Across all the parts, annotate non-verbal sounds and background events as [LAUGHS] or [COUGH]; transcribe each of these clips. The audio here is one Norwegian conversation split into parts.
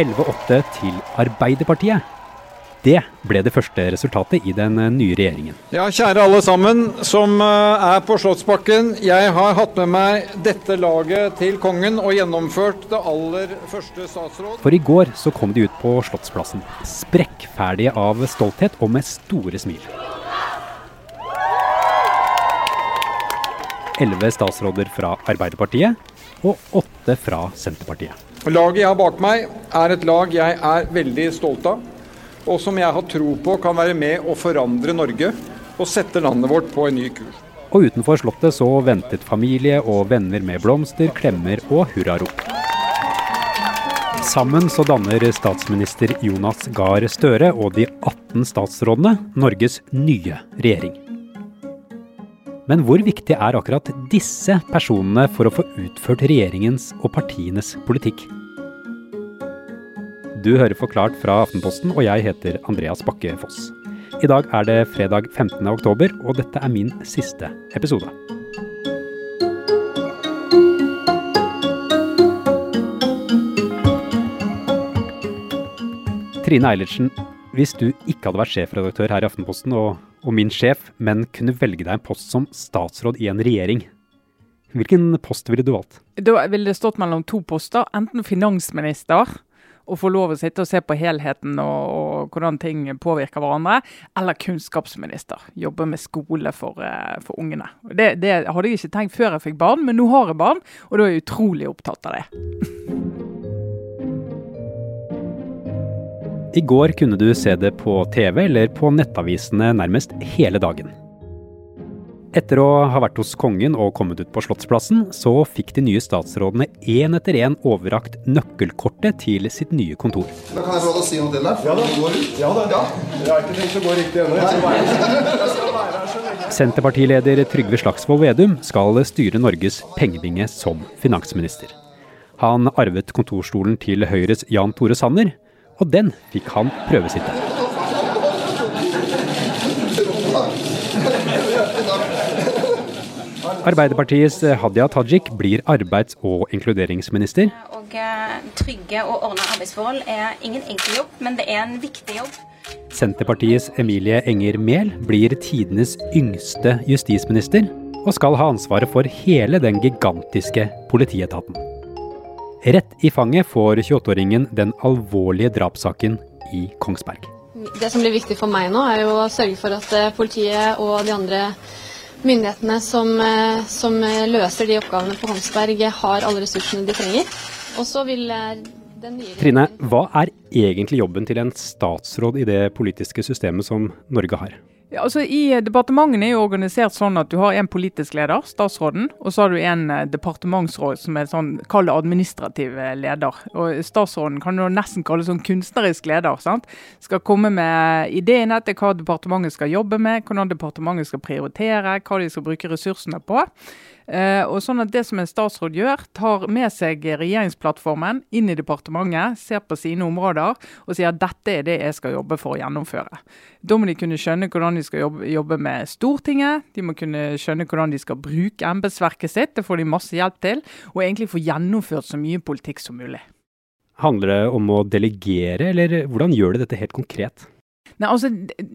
11-8 til Arbeiderpartiet. Det ble det første resultatet i den nye regjeringen. Ja, kjære alle sammen som eh, er på Slottsbakken. Jeg har hatt med meg dette laget til kongen og gjennomført det aller første statsråd. For i går så kom de ut på Slottsplassen. Sprekkferdige av stolthet og med store smil. Elleve statsråder fra Arbeiderpartiet og åtte fra Senterpartiet. Laget jeg har bak meg er et lag jeg er veldig stolt av og som jeg har tro på kan være med å forandre Norge og sette landet vårt på en ny kurs. Og utenfor Slottet så ventet familie og venner med blomster, klemmer og hurrarop. Sammen så danner statsminister Jonas Gahr Støre og de 18 statsrådene Norges nye regjering. Men hvor viktig er akkurat disse personene for å få utført regjeringens og partienes politikk? Du hører Forklart fra Aftenposten, og jeg heter Andreas Bakke Foss. I dag er det fredag 15. oktober, og dette er min siste episode. Trine Eilertsen, hvis du ikke hadde vært sjefredaktør her i Aftenposten og, og min sjef, men kunne velge deg en post som statsråd i en regjering, hvilken post ville du valgt? Da ville det stått mellom to poster. Enten finansminister og få lov å sitte og se på helheten og, og, hvordan ting påvirker hverandre, eller kunnskapsminister. Jobbe med skole for, uh, for ungene. Det, det, hadde jeg ikke tenkt før jeg fikk barn, men nå har jeg barn, og da er jeg utrolig opptatt av det. [LAUGHS] I går kunne du se det på TV eller på nettavisene nærmest hele dagen. Etter å ha vært hos kongen og kommet ut på Slottsplassen, så fikk de nye statsrådene én etter én overrakt nøkkelkortet til sitt nye kontor. Da kan jeg få lov til å si noe til deg? Ja da. Ja, da. ja. Jeg har ikke tenkt å gå riktig ennå. Senterpartileder Trygve Slagsvold Vedum skal styre Norges pengebinge som finansminister. Han arvet kontorstolen til Høyres Jan Tore Sanner, og den fikk han prøvesitte. Arbeiderpartiets Hadia Tajik blir arbeids- og inkluderingsminister. Og eh, Trygge og ordna arbeidsforhold er ingen enkel jobb, men det er en viktig jobb. Senterpartiets Emilie Enger Mehl blir tidenes yngste justisminister, og skal ha ansvaret for hele den gigantiske politietaten. Rett i fanget får 28-åringen den alvorlige drapssaken i Kongsberg. Det som blir viktig for meg nå, er å sørge for at eh, politiet og de andre myndighetene som, eh, som, eh, løser de oppgavene på Kongsberg, har alle ressursene de trenger. Og så vil den nye Trine, hva er egentlig jobben til en statsråd i det politiske systemet som Norge har? Ja, altså i Departementene er jo organisert sånn at du har en politisk leder, statsråden, og så har du en eh, departementsråd som er sånn, kall det administrativ eh, leder. Og Statsråden kan du nesten kalle sånn kunstnerisk leder. sant? Skal komme med ideene til hva departementet skal jobbe med, hvordan departementet skal prioritere, hva de skal bruke ressursene på. Uh, og sånn at Det som en statsråd gjør, tar med seg regjeringsplattformen inn i departementet, ser på sine områder og sier at dette er det jeg skal jobbe for å gjennomføre. Da må de kunne skjønne hvordan de skal jobbe, med Stortinget, de må kunne skjønne hvordan de skal bruke embetsverket sitt, det får de masse hjelp til, og egentlig få gjennomført så mye politikk som mulig. Handler det om å delegere, eller hvordan gjør det dette helt konkret? Nei, altså,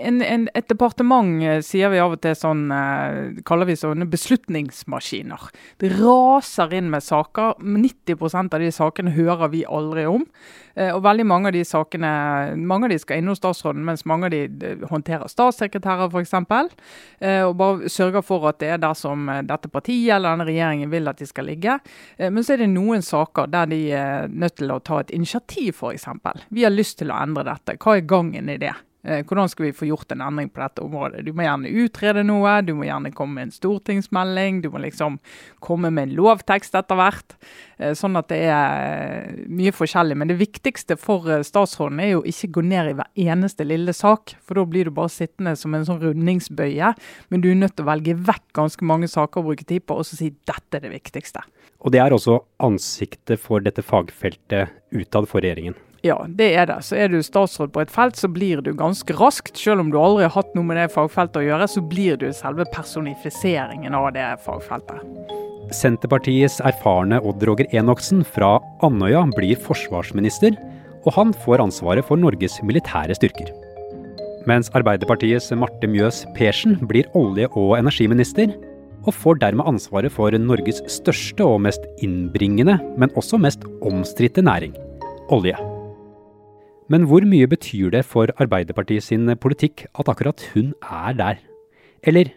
en, en, Et departement eh, sier vi av og til sånn, eh, kaller vi sånne beslutningsmaskiner. Det raser inn med saker. 90% av de sakene hører vi aldri om. Eh, og veldig mange av de sakene mange av de skal innom statsråden, mens mange av de håndterer statssekretærer f.eks. Og bare sørger for at det er der som dette partiet eller denne regjeringen vil at de skal ligge. Men så er det noen saker der de er nødt til å ta et initiativ, f.eks. Vi har lyst til å endre dette. Hva er gangen i det? Eh, hvordan skal vi få gjort en endring på dette området? Du må gjerne utrede noe, du må gjerne komme med en stortingsmelding, du må liksom komme med en lovtekst etter hvert. Eh, sånn at det er eh, mye forskjellig. Men det viktigste for statsråden er jo ikke gå ned i hver eneste lille sak, for da blir du bare sittende som en sånn rundingsbøye. Men du er nødt til å velge vekk ganske mange saker å bruke tid på, og så si dette er det viktigste. Og det er også ansiktet for dette fagfeltet utad for regjeringen. Ja, det er det. Så er du statsråd på et felt, så blir du ganske raskt. Selv om du aldri har hatt noe med det fagfeltet å gjøre, så blir du selve personifiseringen av det fagfeltet. Senterpartiets erfarne Odd Roger Enoksen fra Andøya blir forsvarsminister, og han får ansvaret for Norges militære styrker. Mens Arbeiderpartiets Marte Mjøs Persen blir olje- og energiminister, og får dermed ansvaret for Norges største og mest innbringende, men også mest omstridte næring olje. Men hvor mye betyr det for Arbeiderpartiet sin politikk at akkurat hun er der? Eller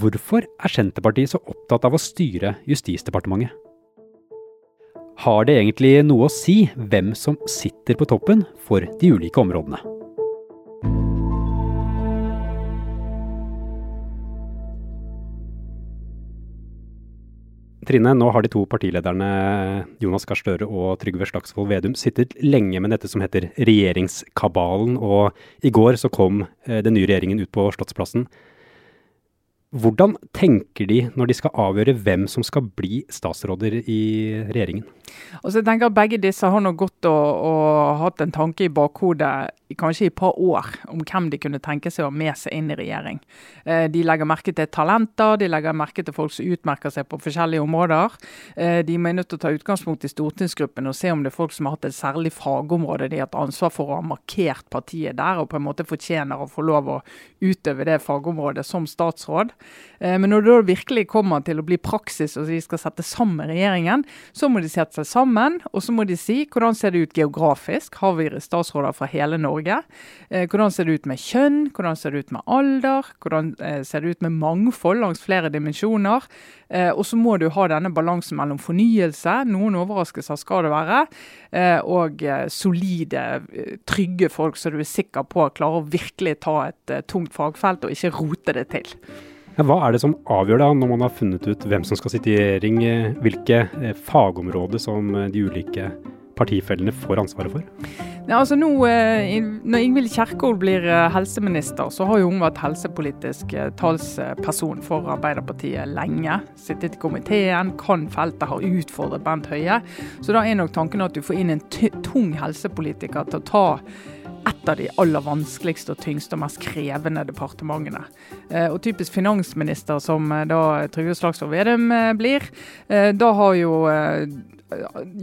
hvorfor er Senterpartiet så opptatt av å styre Justisdepartementet? Har det egentlig noe å si hvem som sitter på toppen for de ulike områdene? Trine, nå har de to partilederne Jonas Gahr Støre og Trygve Slagsvold Vedum sittet lenge med dette som heter regjeringskabalen, og i går så kom eh, den nye regjeringen ut på Slottsplassen. Hvordan tenker de når de skal avgjøre hvem som skal bli statsråder i regjeringen? Altså jeg tenker at Begge disse har nå gått og, og hatt en tanke i bakhodet kanskje i et par år om hvem de kunne tenke seg å ha med seg inn i regjering. Eh, de legger merke til talenter, de legger merke til folk som utmerker seg på forskjellige områder. Eh, de er nødt til å ta utgangspunkt i stortingsgruppen og se om det er folk som har hatt et særlig fagområde de har hatt ansvar for å ha markert partiet der, og på en måte fortjener å få lov å utøve det fagområdet som statsråd. Eh, men når det virkelig kommer til å bli praksis og de skal sette sammen regjeringen, så må de sette seg sammen, og så må de si hvordan ser det ut geografisk. Har vi statsråder fra hele Norge? Eh, hvordan ser det ut med kjønn? Hvordan ser det ut med alder? Hvordan eh, ser det ut med mangfold langs flere dimensjoner? Eh, og så må du ha denne balansen mellom fornyelse, noen overraskelser skal det være, og solide, trygge folk som du er sikker på klarer å virkelig ta et tungt fagfelt og ikke rote det til. Hva er det som avgjør da, når man har funnet ut hvem som skal sitte i regjering, hvilke fagområder som de ulike partifellene får ansvaret for? Ja, altså nå, Når Ingvild Kjerkol blir helseminister, så har jo hun vært helsepolitisk talsperson for Arbeiderpartiet lenge. Sittet i komiteen, kan feltet, har utfordret Bent Høie. Så da er nok tanken at du får inn en tung helsepolitiker til å ta et av de aller vanskeligste og tyngste og mest krevende departementene. Eh, og typisk finansminister, som eh, da Trygve Slagsvold Vedum eh, blir, da har jo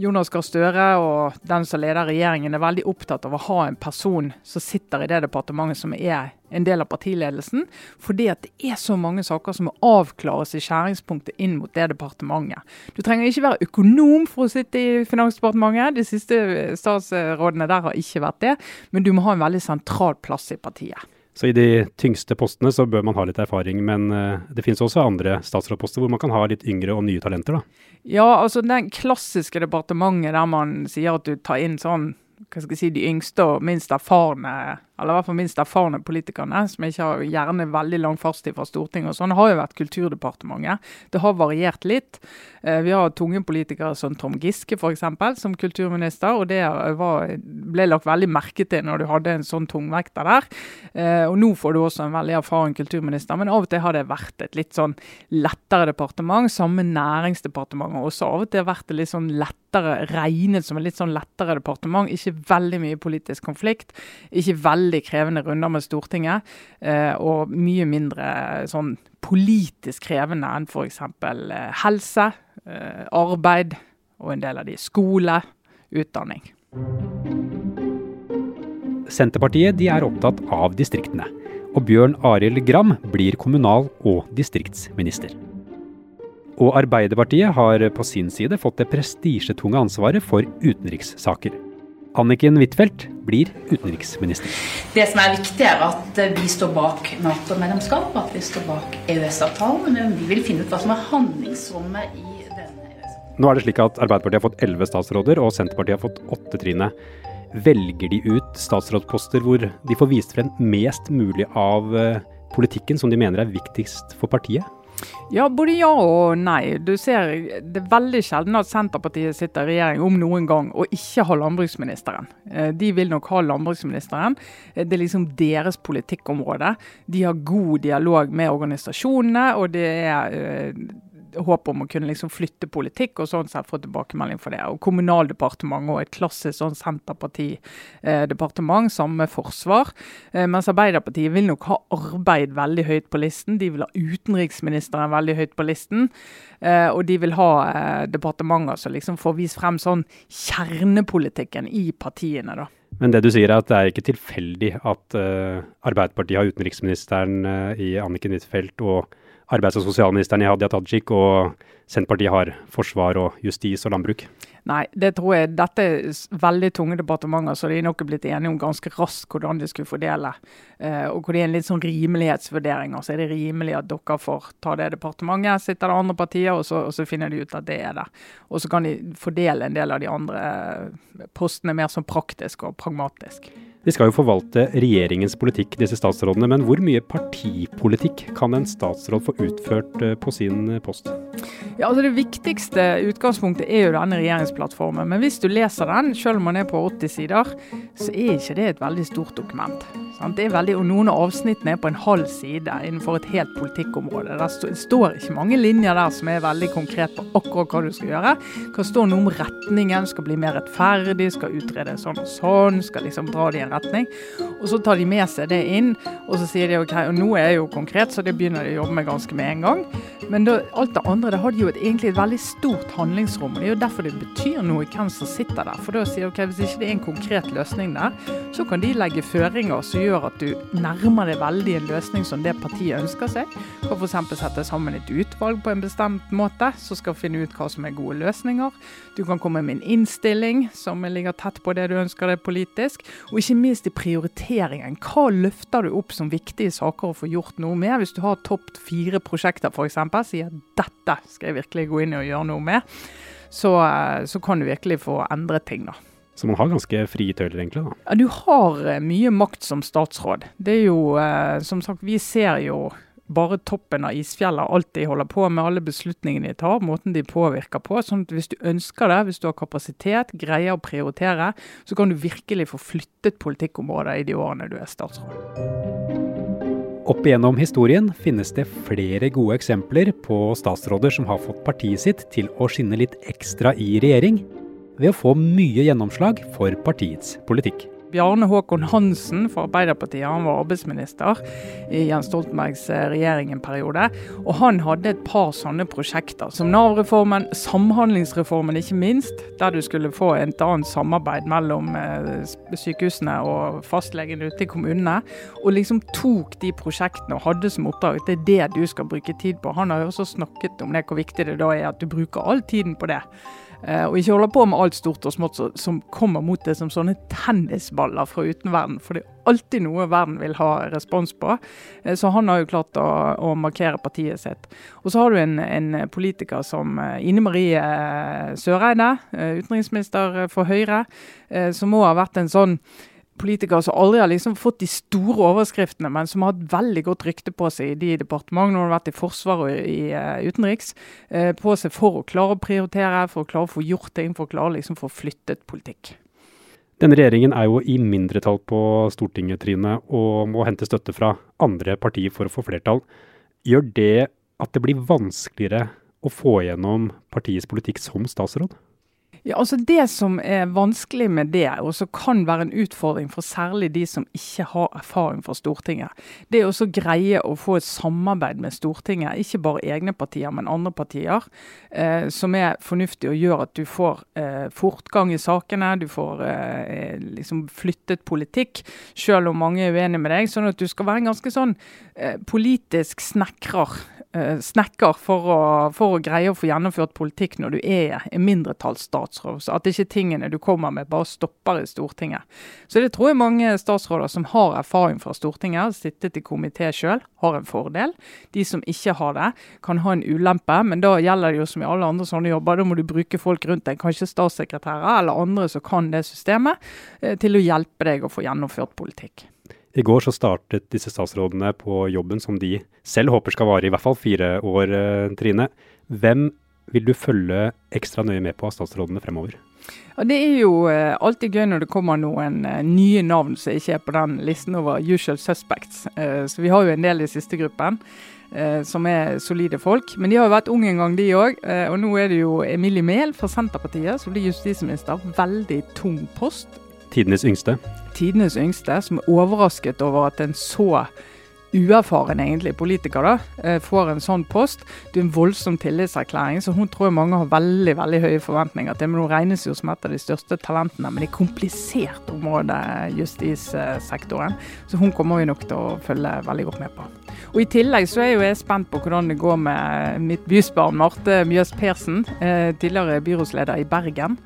Jonas Gahr Støre og den som leder regjeringen er veldig opptatt av å ha en person som sitter i det departementet som er en del av partiledelsen. Fordi at det er så mange saker som må avklares i skjæringspunktet inn mot det departementet. Du trenger ikke være økonom for å sitte i Finansdepartementet. De siste statsrådene der har ikke vært det. Men du må ha en veldig sentral plass i partiet. Så i de tyngste postene så bør man ha litt erfaring, men uh, det finnes også andre statsrådposter hvor man kan ha litt yngre og nye talenter, da? Ja, altså den klassiske departementet der man sier at du tar inn sånn hva skal jeg si, de yngste og minst erfarne eller i hvert fall minst erfarne politikerne, som ikke har gjerne veldig lang fartstid fra Stortinget, og sånn, har jo vært Kulturdepartementet. Det har variert litt. Eh, vi har tunge politikere som Tom Giske f.eks. som kulturminister, og det var, ble lagt veldig merke til når du hadde en sånn tungvekter der. Eh, og nå får du også en veldig erfaren kulturminister, men av og til har det vært et litt sånn lettere departement, samme næringsdepartementet også av og til har vært det litt sånn lettere, regnet som et litt sånn lettere departement. Ikke veldig mye politisk konflikt. ikke veldig veldig krevende runder med Stortinget. Eh, og mye mindre sånn politisk krevende enn f.eks. Eh, helse, eh, arbeid og en del av de skole, utdanning. Senterpartiet de er opptatt av distriktene. Og Bjørn Arild Gram blir kommunal- og distriktsminister. Og Arbeiderpartiet har på sin side fått det prestisjetunge ansvaret for utenrikssaker. Anniken Huitfeldt blir utenriksminister. Det som er viktig, er at vi står bak Nato-medlemskap, at vi står bak EØS-avtalen. Men vi vil finne ut hva som er handlingsrommet i denne EØS-avtalen. Nå er det slik at Arbeiderpartiet har fått elleve statsråder, og Senterpartiet har fått åtte, Trine. Velger de ut statsrådsposter hvor de får vist frem mest mulig av eh, politikken som de mener er viktigst for partiet? Ja, både ja og nei. Du ser, Det er veldig sjelden at Senterpartiet sitter i regjering om noen gang og ikke har landbruksministeren. Eh, de vil nok ha landbruksministeren. Eh, det er liksom deres politikkområde. De har god dialog med organisasjonene. og det er eh, håp om å kunne liksom flytte politikk og sånn sett få tilbakemelding for det. Og Kommunaldepartementet og et klassisk sånn Senterpartidepartement, sammen med forsvar. Eh, mens Arbeiderpartiet vil nok ha arbeid veldig høyt på listen. De vil ha utenriksministeren veldig høyt på listen. Eh, og de vil ha eh, departementer som liksom får vist frem sånn kjernepolitikken i partiene. da. Men det du sier er at det er ikke tilfeldig at Arbeiderpartiet har utenriksministeren i Anniken Huitfeldt og arbeids- og sosialministeren i Hadia Tajik, og Senterpartiet har forsvar og justis og landbruk? Nei, det tror jeg. Dette er veldig tunge departementer, så de er nok blitt enige om ganske raskt hvordan de skulle fordele. Eh, og hvor det er en litt sånn rimelighetsvurdering. Altså er det rimelig at dere får ta det departementet, sitter det andre partier, og så, og så finner de ut at det er det. Og så kan de fordele en del av de andre eh, postene mer sånn praktisk og pragmatisk. De skal jo forvalte regjeringens politikk, disse statsrådene. Men hvor mye partipolitikk kan en statsråd få utført eh, på sin post? Ja, altså Det viktigste utgangspunktet er jo denne regjeringsplattformen. Men hvis du leser den, selv om den er på 80 sider, så er ikke det et veldig stort dokument. Det er veldig, og Noen av avsnittene er på en halv side innenfor et helt politikkområde. Det står ikke mange linjer der som er veldig konkret på akkurat hva du skal gjøre. Det kan stå noe om retningen, skal bli mer rettferdig, skal utrede sånn og sånn, skal liksom dra det i en retning. Og Så tar de med seg det inn, og så sier de OK, og nå er jeg jo konkret, så det begynner de å jobbe med ganske med en gang. Men da, alt det andre det har de jo et, egentlig et veldig stort handlingsrom. og Det er jo derfor det betyr noe hvem som sitter der. For da sier OK, hvis ikke det er en konkret løsning der, så kan de legge føringer som gjør at du nærmer deg veldig en løsning som det partiet ønsker seg. Du kan f.eks. sette sammen et utvalg på en bestemt måte som skal finne ut hva som er gode løsninger. Du kan komme med en innstilling som ligger tett på det du ønsker deg politisk. Og ikke minst i prioriteringen. Hva løfter du opp som viktige saker å få gjort noe med? Hvis du har topp fire prosjekter f.eks., sier dette skal jeg virkelig gå inn og gjøre noe med, så, eh, så kan du virkelig få endret ting. da. Så man har ganske frie tøyler, egentlig? da? Ja, Du har eh, mye makt som statsråd. Det er jo, eh, som sagt, vi ser jo bare toppen av isfjellet, alt de holder på med, alle beslutningene de tar, måten de påvirker på. sånn at Hvis du ønsker det, hvis du har kapasitet, greier å prioritere, så kan du virkelig få flyttet politikkområder i de årene du er statsråd. Opp igjennom historien finnes det flere gode eksempler på statsråder som har fått partiet sitt til å skinne litt ekstra i regjering, ved å få mye gjennomslag for partiets politikk. Bjarne Håkon Hansen fra Arbeiderpartiet han var arbeidsminister i Jens Stoltenbergs eh, regjering en periode. og Han hadde et par sånne prosjekter, som Nav-reformen, Samhandlingsreformen ikke minst, der du skulle få et annet samarbeid mellom eh, sykehusene og fastlegene ute i kommunene. Og liksom tok de prosjektene og hadde som oppdrag at det er det du skal bruke tid på. Han har jo også snakket om det, hvor viktig det da er at du bruker all tiden på det. Eh, og ikke holde på med alt stort og smått som kommer mot det som sånne tennisballer fra utenverden. For det er alltid noe verden vil ha respons på. Eh, så han har jo klart å, å markere partiet sitt. Og så har du en, en politiker som eh, Ine Marie Søreide, utenriksminister for Høyre, som òg har vært en sånn politikere som aldri har liksom fått de store overskriftene, men som har hatt veldig godt rykte på seg i de departementene, når de har vært i forsvar og i uh, utenriks, uh, på seg for å klare å prioritere, for å klare å få gjort ting, for å klare liksom få flyttet politikk. Denne regjeringen er jo i mindretall på Stortinget, Trine, og må hente støtte fra andre partier for å få flertall. Gjør det at det blir vanskeligere å få gjennom partiets politikk som statsråd? Ja, altså Det som er vanskelig med det, og som kan være en utfordring for særlig de som ikke har erfaring fra Stortinget, det er også greie å få et samarbeid med Stortinget, ikke bare egne partier, men andre partier, eh, som er fornuftig og gjør at du får eh, fortgang i sakene, du får eh, liksom flyttet politikk, selv om mange er uenige med deg. Sånn at du skal være en ganske sånn eh, politisk snekrer snekker for å, for å, greie å få gjennomført politikk når du er en mindretallsstatsråd. Så at ikke tingene du kommer med bare stopper i Stortinget. Så det tror jeg mange statsråder som har erfaring fra Stortinget, har sittet i komité sjøl, har en fordel. De som ikke har det, kan ha en ulempe, men da gjelder det jo som i alle andre sånne jobber. Da må du bruke folk rundt deg, kanskje statssekretærer eller andre som kan det systemet, eh, til å hjelpe deg å få gjennomført politikk. I går så startet disse statsrådene på jobben som de selv håper skal vare i hvert fall fire år, eh, Trine. Hvem vil du følge ekstra nøye med på av statsrådene fremover? Ja, det er jo eh, alltid gøy når det kommer noen eh, nye navn som ikke er på den listen over usual suspects. Så vi har jo en del i siste gruppen. som er solide folk. Men de har jo vært unge en gang, de òg. Og nå er det jo Emilie Mehl fra Senterpartiet som blir justisminister. Veldig tung post. Tidenes yngste. Tidenes yngste, som er overrasket over at en så uerfaren egentlig politiker da, eh, får en sånn post. Det er en voldsom tillitserklæring, så hun tror mange har veldig veldig høye forventninger til. Men hun regnes jo som et av de største talentene. Men det er komplisert område, justissektoren. Så hun kommer vi nok til å følge veldig godt med på. Og I tillegg så er jo jeg spent på hvordan det går med mitt bysbarn Marte Mjøs Persen, eh, tidligere byrådsleder i Bergen.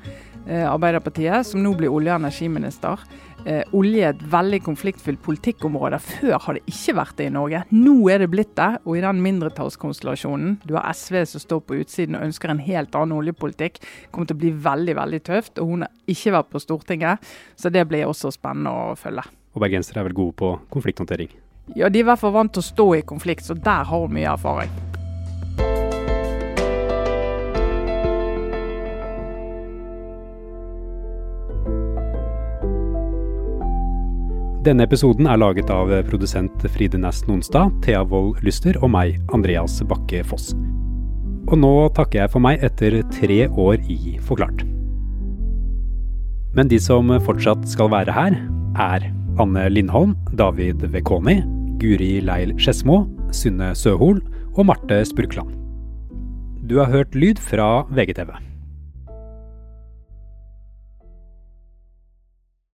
Eh, Arbeiderpartiet, som nå blir olje- og energiminister. Eh, olje er et veldig konfliktfylt politikkområde. Før har det ikke vært det i Norge. Nå er det blitt det. Og i den mindretallskonstellasjonen, du har SV som står på utsiden og ønsker en helt annen oljepolitikk, kommer til å bli veldig veldig tøft. Og hun har ikke vært på Stortinget, så det blir også spennende å følge. Og bergensere er vel gode på konflikthåndtering? Ja, de er i hvert fall vant til å stå i konflikt, så der har hun mye erfaring. Denne episoden er laget av produsent Fride Næss Nonstad, Thea Wold Lyster og meg, Andreas Bakke Foss. Og nå takker jeg for meg etter tre år i Forklart. Men de som fortsatt skal være her, er Anne Lindholm, David Vekoni, Guri Leil Skedsmo, Synne Søhol og Marte Spurkland. Du har hørt lyd fra VGTV.